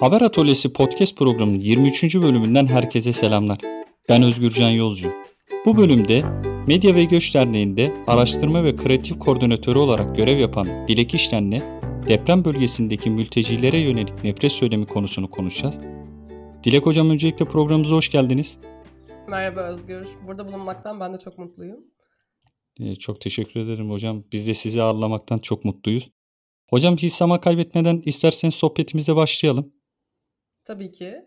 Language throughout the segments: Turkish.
Haber Atölyesi podcast programının 23. bölümünden herkese selamlar. Ben Özgürcan Yolcu. Bu bölümde Medya ve Göç Derneği'nde araştırma ve kreatif koordinatörü olarak görev yapan Dilek İşlen'le deprem bölgesindeki mültecilere yönelik nefret söylemi konusunu konuşacağız. Dilek Hocam öncelikle programımıza hoş geldiniz. Merhaba Özgür. Burada bulunmaktan ben de çok mutluyum. Ee, çok teşekkür ederim hocam. Biz de sizi ağırlamaktan çok mutluyuz. Hocam hiç zaman kaybetmeden isterseniz sohbetimize başlayalım. Tabii ki.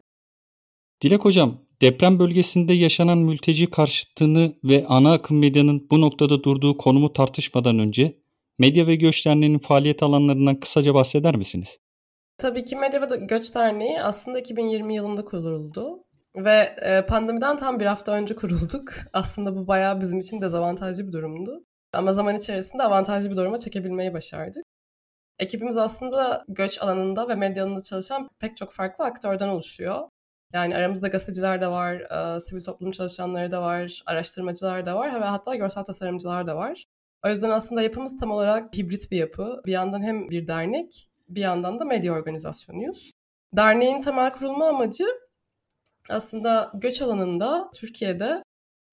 Dilek hocam, deprem bölgesinde yaşanan mülteci karşıtını ve ana akım medyanın bu noktada durduğu konumu tartışmadan önce Medya ve Göç Derneği'nin faaliyet alanlarından kısaca bahseder misiniz? Tabii ki Medya ve Göç Derneği aslında 2020 yılında kuruldu. Ve e, pandemiden tam bir hafta önce kurulduk. Aslında bu bayağı bizim için dezavantajlı bir durumdu. Ama zaman içerisinde avantajlı bir duruma çekebilmeyi başardık. Ekibimiz aslında göç alanında ve medya alanında çalışan pek çok farklı aktörden oluşuyor. Yani aramızda gazeteciler de var, e, sivil toplum çalışanları da var, araştırmacılar da var ve hatta görsel tasarımcılar da var. O yüzden aslında yapımız tam olarak hibrit bir yapı. Bir yandan hem bir dernek, bir yandan da medya organizasyonuyuz. Derneğin temel kurulma amacı aslında göç alanında Türkiye'de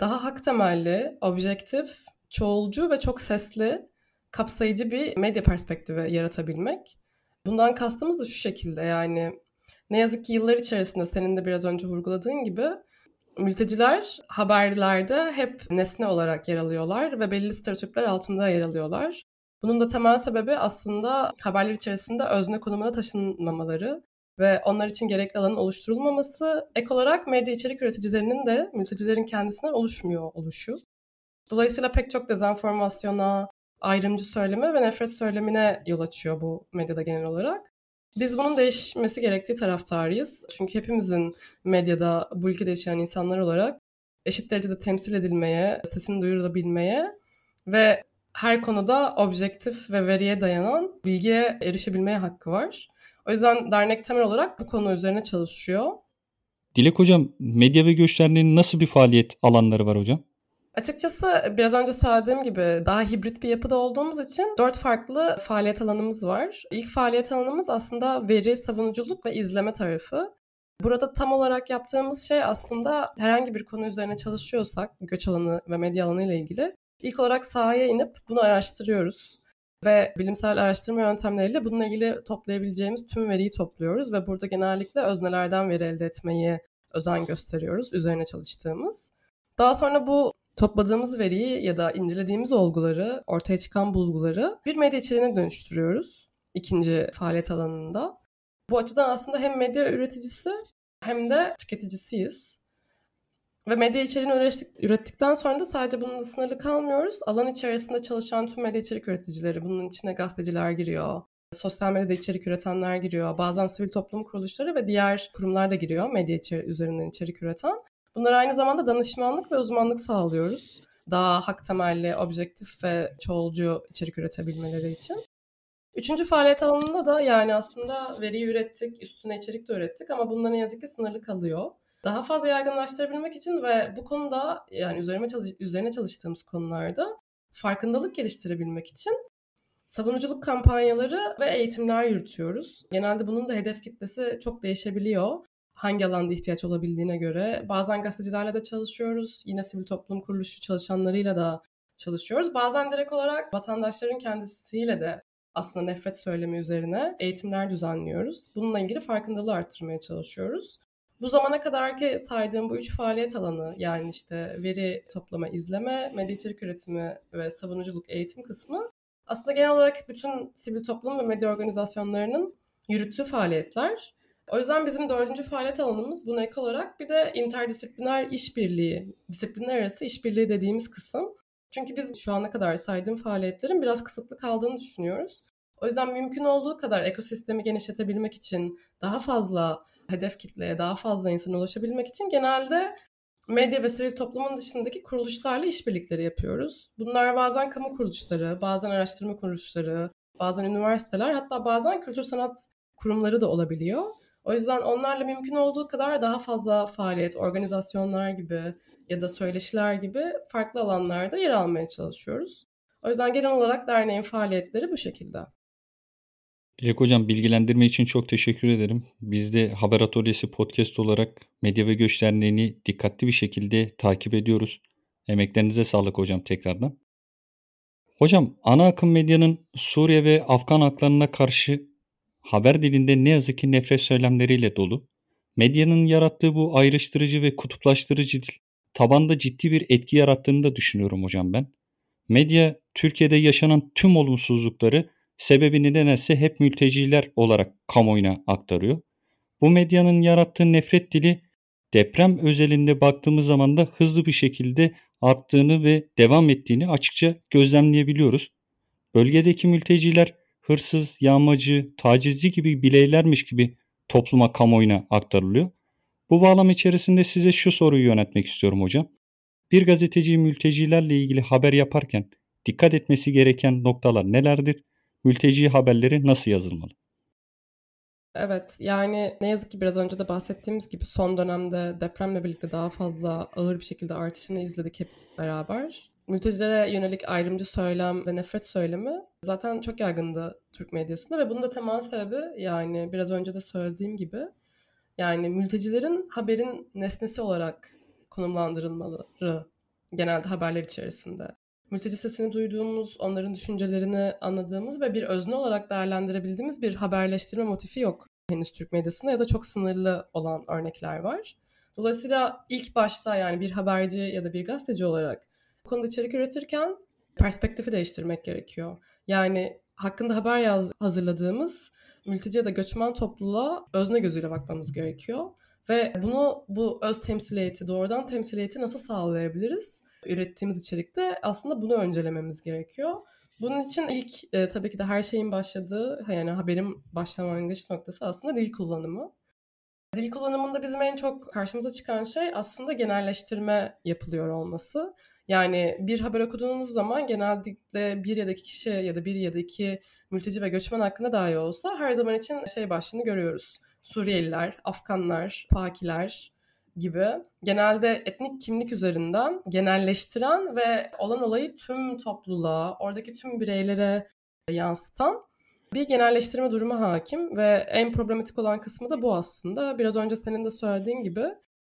daha hak temelli, objektif, çoğulcu ve çok sesli, kapsayıcı bir medya perspektifi yaratabilmek. Bundan kastımız da şu şekilde yani ne yazık ki yıllar içerisinde senin de biraz önce vurguladığın gibi mülteciler haberlerde hep nesne olarak yer alıyorlar ve belli stereotipler altında yer alıyorlar. Bunun da temel sebebi aslında haberler içerisinde özne konumuna taşınmamaları ve onlar için gerekli alanın oluşturulmaması, ek olarak medya içerik üreticilerinin de mültecilerin kendisinden oluşmuyor oluşu. Dolayısıyla pek çok dezenformasyona, ayrımcı söyleme ve nefret söylemine yol açıyor bu medyada genel olarak. Biz bunun değişmesi gerektiği taraftarıyız. Çünkü hepimizin medyada bu ülkede yaşayan insanlar olarak eşit derecede temsil edilmeye, sesini duyurulabilmeye ve her konuda objektif ve veriye dayanan bilgiye erişebilmeye hakkı var. O yüzden dernek temel olarak bu konu üzerine çalışıyor. Dilek Hocam, Medya ve Göç Derneği'nin nasıl bir faaliyet alanları var hocam? Açıkçası biraz önce söylediğim gibi daha hibrit bir yapıda olduğumuz için dört farklı faaliyet alanımız var. İlk faaliyet alanımız aslında veri, savunuculuk ve izleme tarafı. Burada tam olarak yaptığımız şey aslında herhangi bir konu üzerine çalışıyorsak göç alanı ve medya alanı ile ilgili ilk olarak sahaya inip bunu araştırıyoruz ve bilimsel araştırma yöntemleriyle bununla ilgili toplayabileceğimiz tüm veriyi topluyoruz ve burada genellikle öznelerden veri elde etmeyi özen gösteriyoruz üzerine çalıştığımız. Daha sonra bu topladığımız veriyi ya da incelediğimiz olguları, ortaya çıkan bulguları bir medya içeriğine dönüştürüyoruz ikinci faaliyet alanında. Bu açıdan aslında hem medya üreticisi hem de tüketicisiyiz. Ve medya içeriğini ürettikten sonra da sadece bununla sınırlı kalmıyoruz. Alan içerisinde çalışan tüm medya içerik üreticileri, bunun içine gazeteciler giriyor, sosyal medyada içerik üretenler giriyor, bazen sivil toplum kuruluşları ve diğer kurumlar da giriyor medya içeri üzerinden içerik üreten. Bunlar aynı zamanda danışmanlık ve uzmanlık sağlıyoruz. Daha hak temelli, objektif ve çoğulcu içerik üretebilmeleri için. Üçüncü faaliyet alanında da yani aslında veriyi ürettik, üstüne içerik de ürettik ama bunlar ne yazık ki sınırlı kalıyor daha fazla yaygınlaştırabilmek için ve bu konuda yani üzerine, çalış üzerine çalıştığımız konularda farkındalık geliştirebilmek için savunuculuk kampanyaları ve eğitimler yürütüyoruz. Genelde bunun da hedef kitlesi çok değişebiliyor. Hangi alanda ihtiyaç olabildiğine göre. Bazen gazetecilerle de çalışıyoruz. Yine sivil toplum kuruluşu çalışanlarıyla da çalışıyoruz. Bazen direkt olarak vatandaşların kendisiyle de aslında nefret söylemi üzerine eğitimler düzenliyoruz. Bununla ilgili farkındalığı arttırmaya çalışıyoruz. Bu zamana kadar ki saydığım bu üç faaliyet alanı yani işte veri toplama, izleme, medya içerik üretimi ve savunuculuk eğitim kısmı aslında genel olarak bütün sivil toplum ve medya organizasyonlarının yürüttüğü faaliyetler. O yüzden bizim dördüncü faaliyet alanımız buna ek olarak bir de interdisipliner işbirliği, disiplinler arası işbirliği dediğimiz kısım. Çünkü biz şu ana kadar saydığım faaliyetlerin biraz kısıtlı kaldığını düşünüyoruz. O yüzden mümkün olduğu kadar ekosistemi genişletebilmek için daha fazla hedef kitleye, daha fazla insana ulaşabilmek için genelde medya ve sivil toplumun dışındaki kuruluşlarla işbirlikleri yapıyoruz. Bunlar bazen kamu kuruluşları, bazen araştırma kuruluşları, bazen üniversiteler, hatta bazen kültür sanat kurumları da olabiliyor. O yüzden onlarla mümkün olduğu kadar daha fazla faaliyet, organizasyonlar gibi ya da söyleşiler gibi farklı alanlarda yer almaya çalışıyoruz. O yüzden genel olarak derneğin faaliyetleri bu şekilde. Dilek Hocam bilgilendirme için çok teşekkür ederim. Biz de Haber Atölyesi Podcast olarak Medya ve Göç Derneği'ni dikkatli bir şekilde takip ediyoruz. Emeklerinize sağlık hocam tekrardan. Hocam ana akım medyanın Suriye ve Afgan haklarına karşı haber dilinde ne yazık ki nefret söylemleriyle dolu. Medyanın yarattığı bu ayrıştırıcı ve kutuplaştırıcı dil tabanda ciddi bir etki yarattığını da düşünüyorum hocam ben. Medya Türkiye'de yaşanan tüm olumsuzlukları sebebini nedense hep mülteciler olarak kamuoyuna aktarıyor. Bu medyanın yarattığı nefret dili deprem özelinde baktığımız zaman da hızlı bir şekilde arttığını ve devam ettiğini açıkça gözlemleyebiliyoruz. Bölgedeki mülteciler hırsız, yağmacı, tacizci gibi bileylermiş gibi topluma, kamuoyuna aktarılıyor. Bu bağlam içerisinde size şu soruyu yönetmek istiyorum hocam. Bir gazeteci mültecilerle ilgili haber yaparken dikkat etmesi gereken noktalar nelerdir? Mülteci haberleri nasıl yazılmalı? Evet yani ne yazık ki biraz önce de bahsettiğimiz gibi son dönemde depremle birlikte daha fazla ağır bir şekilde artışını izledik hep beraber. Mültecilere yönelik ayrımcı söylem ve nefret söylemi zaten çok yaygındı Türk medyasında ve bunun da temel sebebi yani biraz önce de söylediğim gibi yani mültecilerin haberin nesnesi olarak konumlandırılmaları genelde haberler içerisinde. Mülteci sesini duyduğumuz, onların düşüncelerini anladığımız ve bir özne olarak değerlendirebildiğimiz bir haberleştirme motifi yok henüz Türk medyasında ya da çok sınırlı olan örnekler var. Dolayısıyla ilk başta yani bir haberci ya da bir gazeteci olarak konuda içerik üretirken perspektifi değiştirmek gerekiyor. Yani hakkında haber yaz, hazırladığımız mülteci ya da göçmen topluluğa özne gözüyle bakmamız gerekiyor. Ve bunu bu öz temsiliyeti, doğrudan temsiliyeti nasıl sağlayabiliriz? Ürettiğimiz içerikte aslında bunu öncelememiz gerekiyor. Bunun için ilk e, tabii ki de her şeyin başladığı yani haberin başlangıç noktası aslında dil kullanımı. Dil kullanımında bizim en çok karşımıza çıkan şey aslında genelleştirme yapılıyor olması. Yani bir haber okuduğunuz zaman genellikle bir ya da iki kişi ya da bir ya da iki mülteci ve göçmen hakkında dahi olsa her zaman için şey başlığını görüyoruz. Suriyeliler, Afganlar, Pakiler gibi genelde etnik kimlik üzerinden genelleştiren ve olan olayı tüm topluluğa, oradaki tüm bireylere yansıtan bir genelleştirme durumu hakim ve en problematik olan kısmı da bu aslında. Biraz önce senin de söylediğin gibi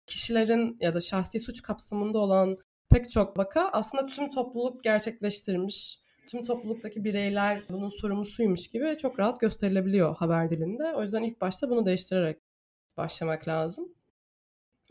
kişilerin ya da şahsi suç kapsamında olan pek çok vaka aslında tüm topluluk gerçekleştirmiş, tüm topluluktaki bireyler bunun sorumlusuymuş gibi çok rahat gösterilebiliyor haber dilinde. O yüzden ilk başta bunu değiştirerek başlamak lazım.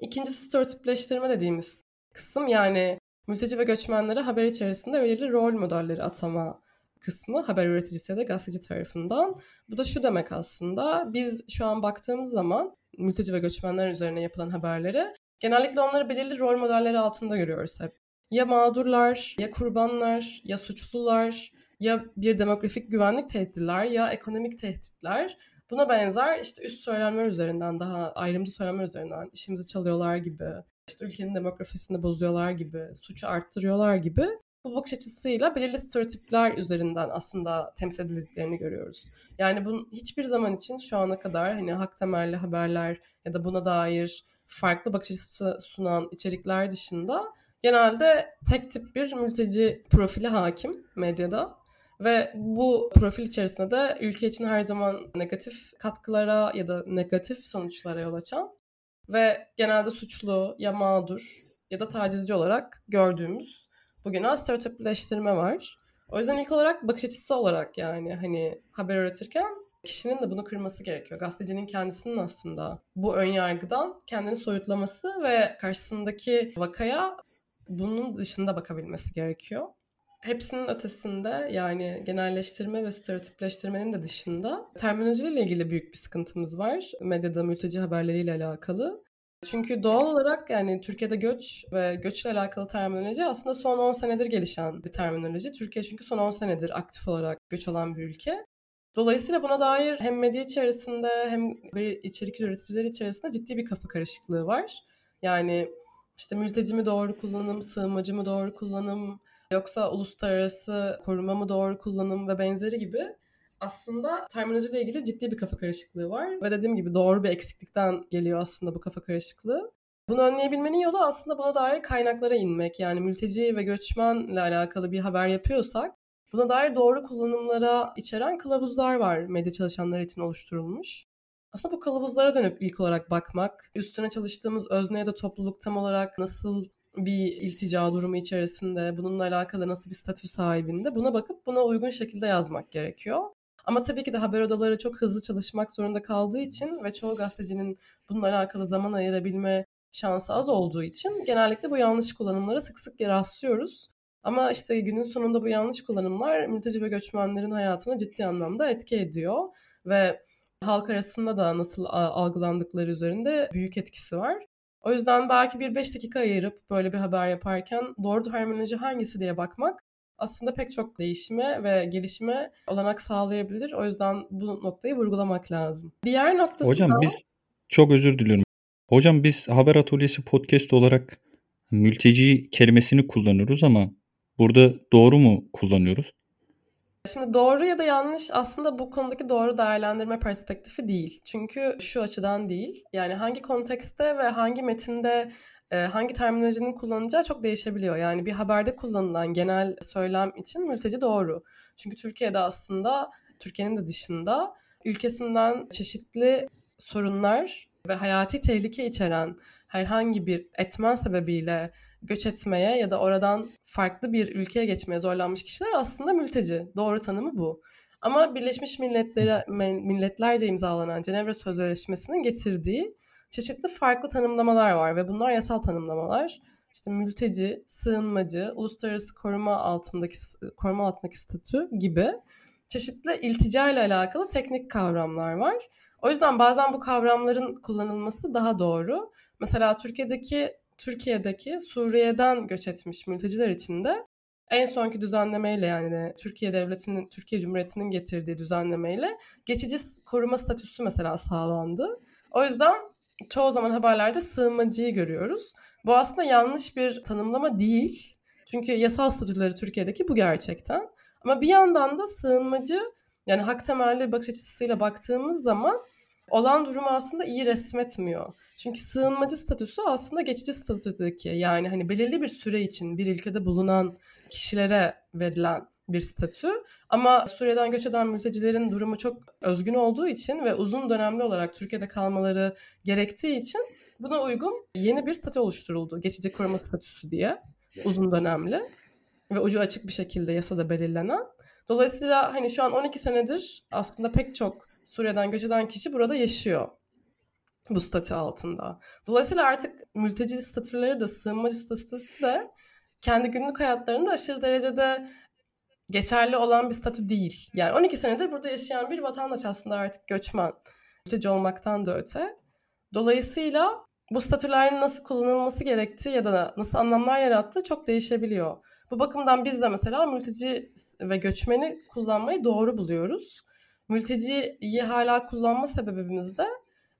İkincisi stereotipleştirme dediğimiz kısım yani mülteci ve göçmenlere haber içerisinde belirli rol modelleri atama kısmı haber üreticisi ya da gazeteci tarafından. Bu da şu demek aslında biz şu an baktığımız zaman mülteci ve göçmenler üzerine yapılan haberleri genellikle onları belirli rol modelleri altında görüyoruz hep. Ya mağdurlar, ya kurbanlar, ya suçlular, ya bir demografik güvenlik tehditler, ya ekonomik tehditler. Buna benzer işte üst söylemler üzerinden daha ayrımcı söylemler üzerinden işimizi çalıyorlar gibi, işte ülkenin demografisini bozuyorlar gibi, suçu arttırıyorlar gibi bu bakış açısıyla belirli stereotipler üzerinden aslında temsil edildiklerini görüyoruz. Yani bunun hiçbir zaman için şu ana kadar hani hak temelli haberler ya da buna dair farklı bakış açısı sunan içerikler dışında genelde tek tip bir mülteci profili hakim medyada ve bu profil içerisinde de ülke için her zaman negatif katkılara ya da negatif sonuçlara yol açan ve genelde suçlu ya mağdur ya da tacizci olarak gördüğümüz bugüne stereotipleştirme var. O yüzden ilk olarak bakış açısı olarak yani hani haber üretirken kişinin de bunu kırması gerekiyor. Gazetecinin kendisinin aslında bu ön yargıdan kendini soyutlaması ve karşısındaki vakaya bunun dışında bakabilmesi gerekiyor. Hepsinin ötesinde yani genelleştirme ve stereotipleştirmenin de dışında terminolojiyle ilgili büyük bir sıkıntımız var. Medyada mülteci haberleriyle alakalı. Çünkü doğal olarak yani Türkiye'de göç ve göçle alakalı terminoloji aslında son 10 senedir gelişen bir terminoloji. Türkiye çünkü son 10 senedir aktif olarak göç olan bir ülke. Dolayısıyla buna dair hem medya içerisinde hem içerik üreticileri içerisinde ciddi bir kafa karışıklığı var. Yani işte mülteci mi doğru kullanım, sığınmacı mı doğru kullanım, yoksa uluslararası koruma mı doğru kullanım ve benzeri gibi aslında terminolojiyle ilgili ciddi bir kafa karışıklığı var. Ve dediğim gibi doğru bir eksiklikten geliyor aslında bu kafa karışıklığı. Bunu önleyebilmenin yolu aslında buna dair kaynaklara inmek. Yani mülteci ve göçmenle alakalı bir haber yapıyorsak buna dair doğru kullanımlara içeren kılavuzlar var medya çalışanları için oluşturulmuş. Aslında bu kılavuzlara dönüp ilk olarak bakmak, üstüne çalıştığımız özne ya da topluluk tam olarak nasıl bir iltica durumu içerisinde, bununla alakalı nasıl bir statü sahibinde buna bakıp buna uygun şekilde yazmak gerekiyor. Ama tabii ki de haber odaları çok hızlı çalışmak zorunda kaldığı için ve çoğu gazetecinin bununla alakalı zaman ayırabilme şansı az olduğu için genellikle bu yanlış kullanımlara sık sık rastlıyoruz. Ama işte günün sonunda bu yanlış kullanımlar mülteci ve göçmenlerin hayatına ciddi anlamda etki ediyor ve halk arasında da nasıl algılandıkları üzerinde büyük etkisi var. O yüzden belki bir beş dakika ayırıp böyle bir haber yaparken doğru terminoloji hangisi diye bakmak aslında pek çok değişime ve gelişime olanak sağlayabilir. O yüzden bu noktayı vurgulamak lazım. Diğer noktası Hocam da... biz çok özür diliyorum. Hocam biz Haber Atölyesi podcast olarak mülteci kelimesini kullanıyoruz ama burada doğru mu kullanıyoruz? Şimdi doğru ya da yanlış aslında bu konudaki doğru değerlendirme perspektifi değil. Çünkü şu açıdan değil. Yani hangi kontekste ve hangi metinde e, hangi terminolojinin kullanılacağı çok değişebiliyor. Yani bir haberde kullanılan genel söylem için mülteci doğru. Çünkü Türkiye'de aslında Türkiye'nin de dışında ülkesinden çeşitli sorunlar ve hayati tehlike içeren herhangi bir etmen sebebiyle göç etmeye ya da oradan farklı bir ülkeye geçmeye zorlanmış kişiler aslında mülteci. Doğru tanımı bu. Ama Birleşmiş Milletler'e milletlerce imzalanan Cenevre Sözleşmesi'nin getirdiği çeşitli farklı tanımlamalar var ve bunlar yasal tanımlamalar. İşte mülteci, sığınmacı, uluslararası koruma altındaki koruma altındaki statü gibi çeşitli iltica ile alakalı teknik kavramlar var. O yüzden bazen bu kavramların kullanılması daha doğru. Mesela Türkiye'deki Türkiye'deki Suriye'den göç etmiş mülteciler için de en sonki düzenlemeyle yani Türkiye Devleti'nin, Türkiye Cumhuriyeti'nin getirdiği düzenlemeyle geçici koruma statüsü mesela sağlandı. O yüzden çoğu zaman haberlerde sığınmacıyı görüyoruz. Bu aslında yanlış bir tanımlama değil. Çünkü yasal statüleri Türkiye'deki bu gerçekten. Ama bir yandan da sığınmacı yani hak temelli bakış açısıyla baktığımız zaman olan durumu aslında iyi resmetmiyor. Çünkü sığınmacı statüsü aslında geçici statüdeki yani hani belirli bir süre için bir ülkede bulunan kişilere verilen bir statü. Ama Suriye'den göç eden mültecilerin durumu çok özgün olduğu için ve uzun dönemli olarak Türkiye'de kalmaları gerektiği için buna uygun yeni bir statü oluşturuldu. Geçici koruma statüsü diye. Uzun dönemli ve ucu açık bir şekilde yasada belirlenen. Dolayısıyla hani şu an 12 senedir aslında pek çok Suriye'den göç eden kişi burada yaşıyor bu statü altında. Dolayısıyla artık mülteci statüleri de sığınmacı statüsü de kendi günlük hayatlarında aşırı derecede geçerli olan bir statü değil. Yani 12 senedir burada yaşayan bir vatandaş aslında artık göçmen. Mülteci olmaktan da öte. Dolayısıyla bu statülerin nasıl kullanılması gerektiği ya da nasıl anlamlar yarattığı çok değişebiliyor. Bu bakımdan biz de mesela mülteci ve göçmeni kullanmayı doğru buluyoruz. Mülteciyi hala kullanma sebebimiz de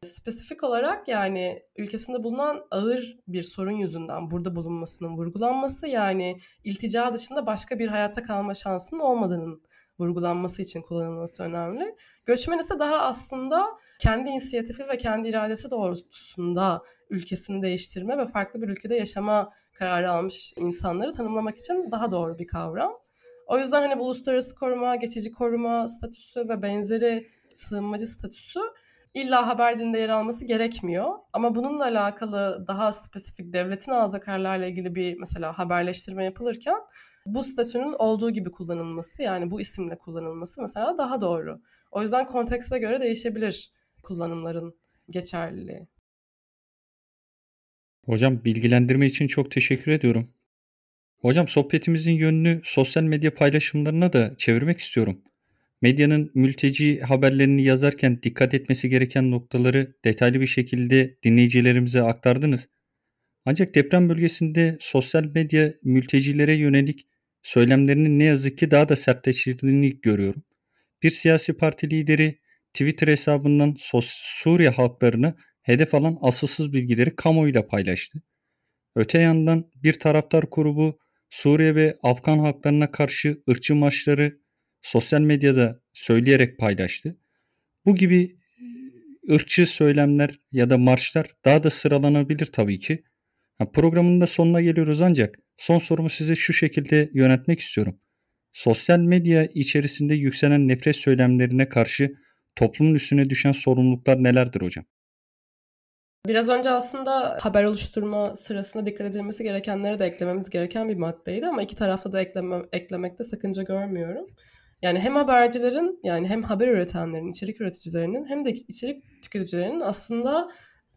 spesifik olarak yani ülkesinde bulunan ağır bir sorun yüzünden burada bulunmasının vurgulanması yani iltica dışında başka bir hayatta kalma şansının olmadığının vurgulanması için kullanılması önemli. Göçmen ise daha aslında kendi inisiyatifi ve kendi iradesi doğrultusunda ülkesini değiştirme ve farklı bir ülkede yaşama kararı almış insanları tanımlamak için daha doğru bir kavram. O yüzden hani bu uluslararası koruma, geçici koruma statüsü ve benzeri sığınmacı statüsü illa haber dilinde yer alması gerekmiyor. Ama bununla alakalı daha spesifik devletin aldığı kararlarla ilgili bir mesela haberleştirme yapılırken bu statünün olduğu gibi kullanılması yani bu isimle kullanılması mesela daha doğru. O yüzden kontekste göre değişebilir kullanımların geçerliliği. Hocam bilgilendirme için çok teşekkür ediyorum. Hocam sohbetimizin yönünü sosyal medya paylaşımlarına da çevirmek istiyorum. Medyanın mülteci haberlerini yazarken dikkat etmesi gereken noktaları detaylı bir şekilde dinleyicilerimize aktardınız. Ancak deprem bölgesinde sosyal medya mültecilere yönelik söylemlerinin ne yazık ki daha da sertleştiğini görüyorum. Bir siyasi parti lideri Twitter hesabından Suriye halklarını hedef alan asılsız bilgileri kamuoyuyla paylaştı. Öte yandan bir taraftar grubu Suriye ve Afgan halklarına karşı ırkçı marşları sosyal medyada söyleyerek paylaştı. Bu gibi e, ırkçı söylemler ya da marşlar daha da sıralanabilir tabii ki. Programın da sonuna geliyoruz ancak son sorumu size şu şekilde yönetmek istiyorum. Sosyal medya içerisinde yükselen nefret söylemlerine karşı toplumun üstüne düşen sorumluluklar nelerdir hocam? Biraz önce aslında haber oluşturma sırasında dikkat edilmesi gerekenleri de eklememiz gereken bir maddeydi ama iki tarafta da ekleme, eklemekte sakınca görmüyorum. Yani hem habercilerin yani hem haber üretenlerin, içerik üreticilerinin hem de içerik tüketicilerinin aslında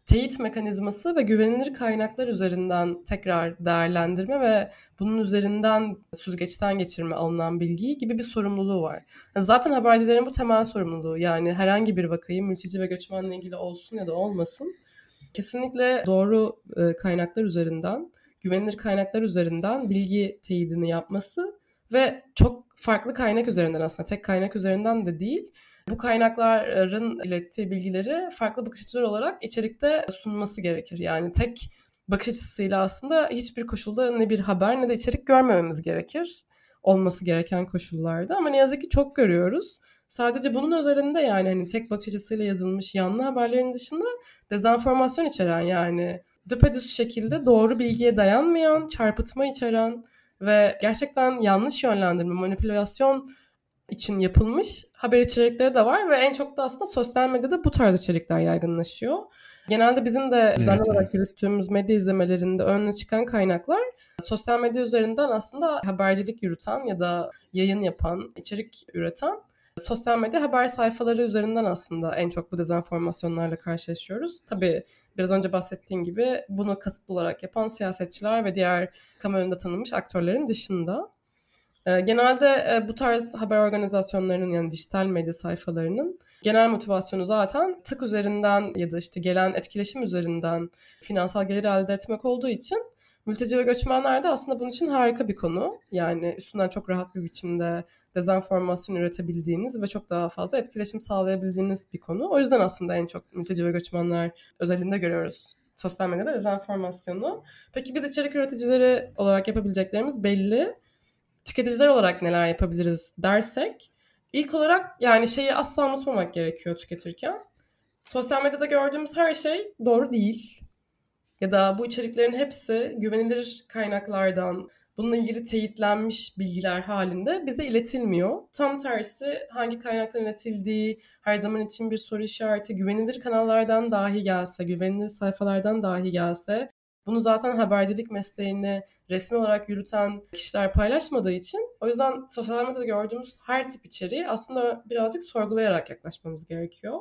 teyit mekanizması ve güvenilir kaynaklar üzerinden tekrar değerlendirme ve bunun üzerinden süzgeçten geçirme alınan bilgiyi gibi bir sorumluluğu var. Zaten habercilerin bu temel sorumluluğu yani herhangi bir vakayı mülteci ve göçmenle ilgili olsun ya da olmasın kesinlikle doğru e, kaynaklar üzerinden, güvenilir kaynaklar üzerinden bilgi teyidini yapması ve çok farklı kaynak üzerinden aslında tek kaynak üzerinden de değil bu kaynakların ilettiği bilgileri farklı bakış açıları olarak içerikte sunması gerekir. Yani tek bakış açısıyla aslında hiçbir koşulda ne bir haber ne de içerik görmememiz gerekir. Olması gereken koşullarda ama ne yazık ki çok görüyoruz. Sadece bunun özelinde yani hani tek bakış açısıyla yazılmış yanlı haberlerin dışında dezenformasyon içeren yani düpedüz şekilde doğru bilgiye dayanmayan, çarpıtma içeren ve gerçekten yanlış yönlendirme, manipülasyon için yapılmış haber içerikleri de var ve en çok da aslında sosyal medyada bu tarz içerikler yaygınlaşıyor. Genelde bizim de düzenli evet, olarak yürüttüğümüz medya izlemelerinde önüne çıkan kaynaklar sosyal medya üzerinden aslında habercilik yürüten ya da yayın yapan, içerik üreten sosyal medya haber sayfaları üzerinden aslında en çok bu dezenformasyonlarla karşılaşıyoruz. Tabii biraz önce bahsettiğim gibi bunu kasıtlı olarak yapan siyasetçiler ve diğer kamu önünde tanınmış aktörlerin dışında. Ee, genelde e, bu tarz haber organizasyonlarının yani dijital medya sayfalarının genel motivasyonu zaten tık üzerinden ya da işte gelen etkileşim üzerinden finansal gelir elde etmek olduğu için mülteci ve göçmenler de aslında bunun için harika bir konu. Yani üstünden çok rahat bir biçimde dezenformasyon üretebildiğiniz ve çok daha fazla etkileşim sağlayabildiğiniz bir konu. O yüzden aslında en çok mülteci ve göçmenler özelinde görüyoruz sosyal medyada dezenformasyonu. Peki biz içerik üreticileri olarak yapabileceklerimiz belli tüketiciler olarak neler yapabiliriz dersek ilk olarak yani şeyi asla unutmamak gerekiyor tüketirken. Sosyal medyada gördüğümüz her şey doğru değil. Ya da bu içeriklerin hepsi güvenilir kaynaklardan, bununla ilgili teyitlenmiş bilgiler halinde bize iletilmiyor. Tam tersi hangi kaynaktan iletildiği her zaman için bir soru işareti, güvenilir kanallardan dahi gelse, güvenilir sayfalardan dahi gelse bunu zaten habercilik mesleğini resmi olarak yürüten kişiler paylaşmadığı için o yüzden sosyal medyada gördüğümüz her tip içeriği aslında birazcık sorgulayarak yaklaşmamız gerekiyor.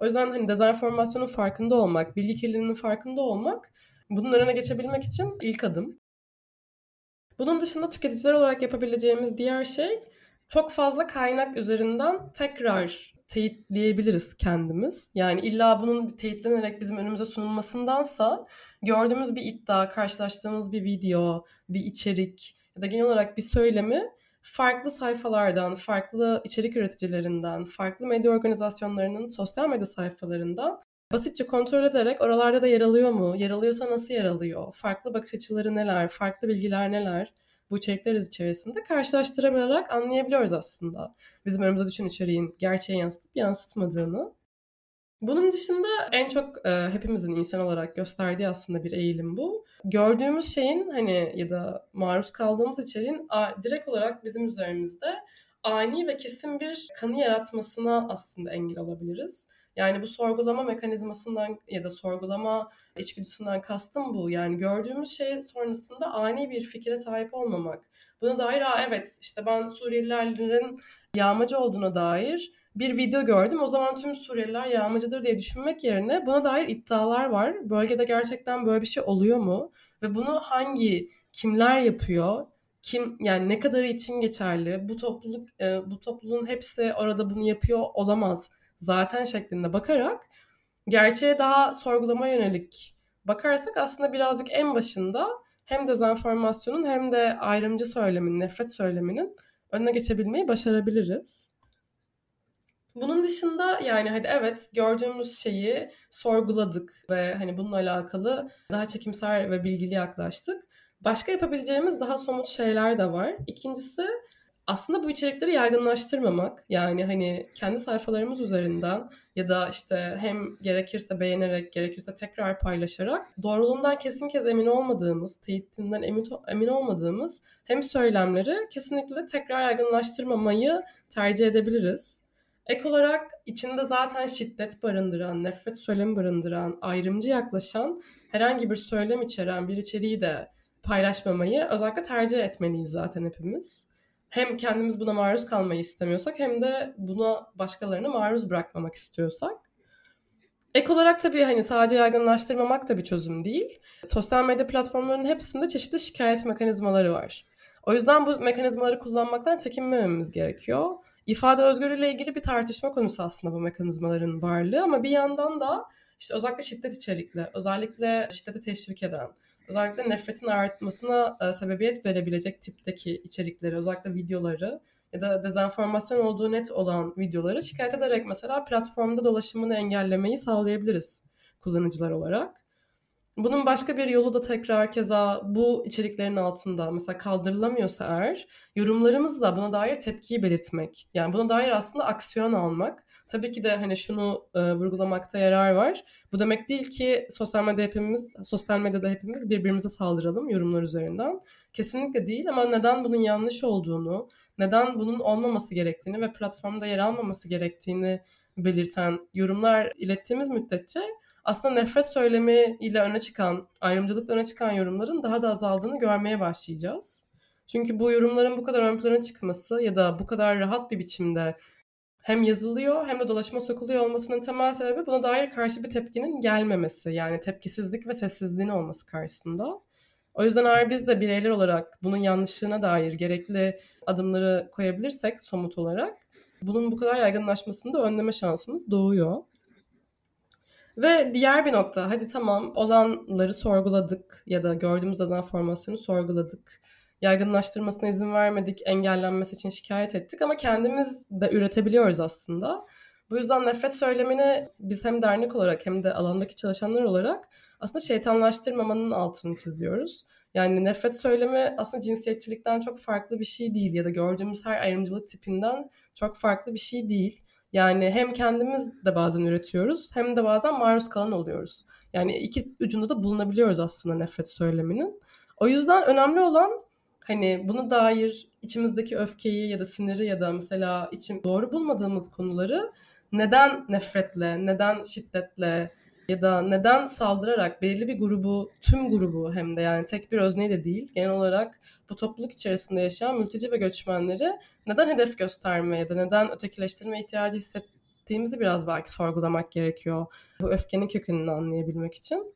O yüzden hani dezenformasyonun farkında olmak, bilgi kirliliğinin farkında olmak bunun önüne geçebilmek için ilk adım. Bunun dışında tüketiciler olarak yapabileceğimiz diğer şey çok fazla kaynak üzerinden tekrar teyitleyebiliriz kendimiz. Yani illa bunun teyitlenerek bizim önümüze sunulmasındansa gördüğümüz bir iddia, karşılaştığımız bir video, bir içerik ya da genel olarak bir söylemi farklı sayfalardan, farklı içerik üreticilerinden, farklı medya organizasyonlarının sosyal medya sayfalarından basitçe kontrol ederek oralarda da yer alıyor mu? Yer alıyorsa nasıl yer alıyor? Farklı bakış açıları neler? Farklı bilgiler neler? bu içerikler içerisinde karşılaştırabilerek anlayabiliyoruz aslında. Bizim önümüze düşen içeriğin gerçeğe yansıtıp yansıtmadığını. Bunun dışında en çok e, hepimizin insan olarak gösterdiği aslında bir eğilim bu. Gördüğümüz şeyin hani ya da maruz kaldığımız içeriğin a, direkt olarak bizim üzerimizde ani ve kesin bir kanı yaratmasına aslında engel olabiliriz. Yani bu sorgulama mekanizmasından ya da sorgulama içgüdüsünden kastım bu. Yani gördüğümüz şey sonrasında ani bir fikre sahip olmamak. Buna dair Aa, evet işte ben Suriyelilerin yağmacı olduğuna dair bir video gördüm. O zaman tüm Suriyeliler yağmacıdır diye düşünmek yerine buna dair iddialar var. Bölgede gerçekten böyle bir şey oluyor mu? Ve bunu hangi kimler yapıyor? Kim yani ne kadar için geçerli? Bu topluluk e, bu topluluğun hepsi orada bunu yapıyor olamaz zaten şeklinde bakarak gerçeğe daha sorgulama yönelik bakarsak aslında birazcık en başında hem dezenformasyonun hem de ayrımcı söylemin, nefret söyleminin önüne geçebilmeyi başarabiliriz. Bunun dışında yani hadi evet gördüğümüz şeyi sorguladık ve hani bununla alakalı daha çekimser ve bilgili yaklaştık. Başka yapabileceğimiz daha somut şeyler de var. İkincisi aslında bu içerikleri yaygınlaştırmamak yani hani kendi sayfalarımız üzerinden ya da işte hem gerekirse beğenerek gerekirse tekrar paylaşarak doğruluğundan kesin kez emin olmadığımız, teyitinden emin, emin olmadığımız hem söylemleri kesinlikle tekrar yaygınlaştırmamayı tercih edebiliriz. Ek olarak içinde zaten şiddet barındıran, nefret söylemi barındıran, ayrımcı yaklaşan herhangi bir söylem içeren bir içeriği de paylaşmamayı özellikle tercih etmeliyiz zaten hepimiz. Hem kendimiz buna maruz kalmayı istemiyorsak hem de buna başkalarını maruz bırakmamak istiyorsak. Ek olarak tabii hani sadece yaygınlaştırmamak da bir çözüm değil. Sosyal medya platformlarının hepsinde çeşitli şikayet mekanizmaları var. O yüzden bu mekanizmaları kullanmaktan çekinmememiz gerekiyor. İfade özgürlüğüyle ilgili bir tartışma konusu aslında bu mekanizmaların varlığı ama bir yandan da işte özellikle şiddet içerikli, özellikle şiddeti teşvik eden, özellikle nefretin artmasına e, sebebiyet verebilecek tipteki içerikleri, özellikle videoları ya da dezenformasyon olduğu net olan videoları şikayet ederek mesela platformda dolaşımını engellemeyi sağlayabiliriz kullanıcılar olarak. Bunun başka bir yolu da tekrar keza bu içeriklerin altında mesela kaldırılamıyorsa eğer yorumlarımızla buna dair tepkiyi belirtmek. Yani buna dair aslında aksiyon almak. Tabii ki de hani şunu e, vurgulamakta yarar var. Bu demek değil ki sosyal medyada hepimiz sosyal medyada hepimiz birbirimize saldıralım yorumlar üzerinden. Kesinlikle değil ama neden bunun yanlış olduğunu, neden bunun olmaması gerektiğini ve platformda yer almaması gerektiğini belirten yorumlar ilettiğimiz müddetçe aslında nefret söylemi ile öne çıkan, ayrımcılıkla öne çıkan yorumların daha da azaldığını görmeye başlayacağız. Çünkü bu yorumların bu kadar ön plana çıkması ya da bu kadar rahat bir biçimde hem yazılıyor hem de dolaşıma sokuluyor olmasının temel sebebi buna dair karşı bir tepkinin gelmemesi. Yani tepkisizlik ve sessizliğin olması karşısında. O yüzden eğer biz de bireyler olarak bunun yanlışlığına dair gerekli adımları koyabilirsek somut olarak bunun bu kadar yaygınlaşmasını da önleme şansımız doğuyor. Ve diğer bir nokta, hadi tamam olanları sorguladık ya da gördüğümüz dezenformasyonu sorguladık. Yaygınlaştırmasına izin vermedik, engellenmesi için şikayet ettik ama kendimiz de üretebiliyoruz aslında. Bu yüzden nefret söylemini biz hem dernek olarak hem de alandaki çalışanlar olarak aslında şeytanlaştırmamanın altını çiziyoruz. Yani nefret söylemi aslında cinsiyetçilikten çok farklı bir şey değil ya da gördüğümüz her ayrımcılık tipinden çok farklı bir şey değil. Yani hem kendimiz de bazen üretiyoruz hem de bazen maruz kalan oluyoruz. Yani iki ucunda da bulunabiliyoruz aslında nefret söyleminin. O yüzden önemli olan hani bunu dair içimizdeki öfkeyi ya da siniri ya da mesela için doğru bulmadığımız konuları neden nefretle, neden şiddetle ya da neden saldırarak belirli bir grubu, tüm grubu hem de yani tek bir özneyi de değil, genel olarak bu topluluk içerisinde yaşayan mülteci ve göçmenleri neden hedef gösterme ya da neden ötekileştirme ihtiyacı hissettiğimizi biraz belki sorgulamak gerekiyor. Bu öfkenin kökenini anlayabilmek için.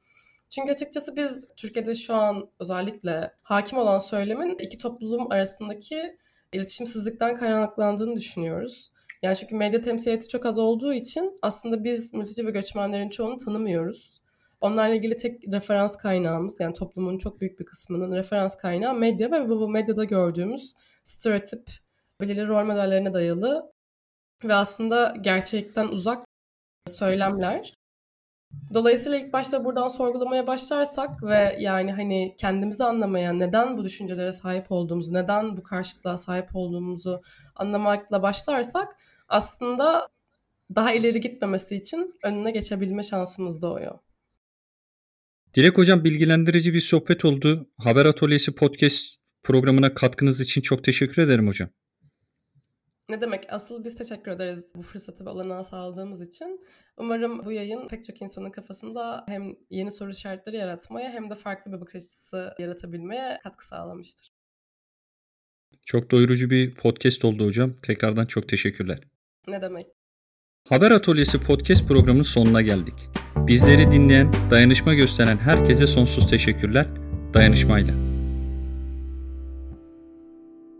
Çünkü açıkçası biz Türkiye'de şu an özellikle hakim olan söylemin iki toplum arasındaki iletişimsizlikten kaynaklandığını düşünüyoruz. Yani çünkü medya temsiliyeti çok az olduğu için aslında biz mülteci ve göçmenlerin çoğunu tanımıyoruz. Onlarla ilgili tek referans kaynağımız yani toplumun çok büyük bir kısmının referans kaynağı medya ve bu medyada gördüğümüz stereotip, belirli rol modellerine dayalı ve aslında gerçekten uzak söylemler. Dolayısıyla ilk başta buradan sorgulamaya başlarsak ve yani hani kendimizi anlamaya, neden bu düşüncelere sahip olduğumuzu, neden bu karşıtlığa sahip olduğumuzu anlamakla başlarsak aslında daha ileri gitmemesi için önüne geçebilme şansımız doğuyor. Dilek Hocam bilgilendirici bir sohbet oldu. Haber Atölyesi podcast programına katkınız için çok teşekkür ederim hocam. Ne demek? Asıl biz teşekkür ederiz bu fırsatı ve olanağı sağladığımız için. Umarım bu yayın pek çok insanın kafasında hem yeni soru işaretleri yaratmaya hem de farklı bir bakış açısı yaratabilmeye katkı sağlamıştır. Çok doyurucu bir podcast oldu hocam. Tekrardan çok teşekkürler. Ne demek? Haber Atölyesi podcast programının sonuna geldik. Bizleri dinleyen, dayanışma gösteren herkese sonsuz teşekkürler. Dayanışmayla.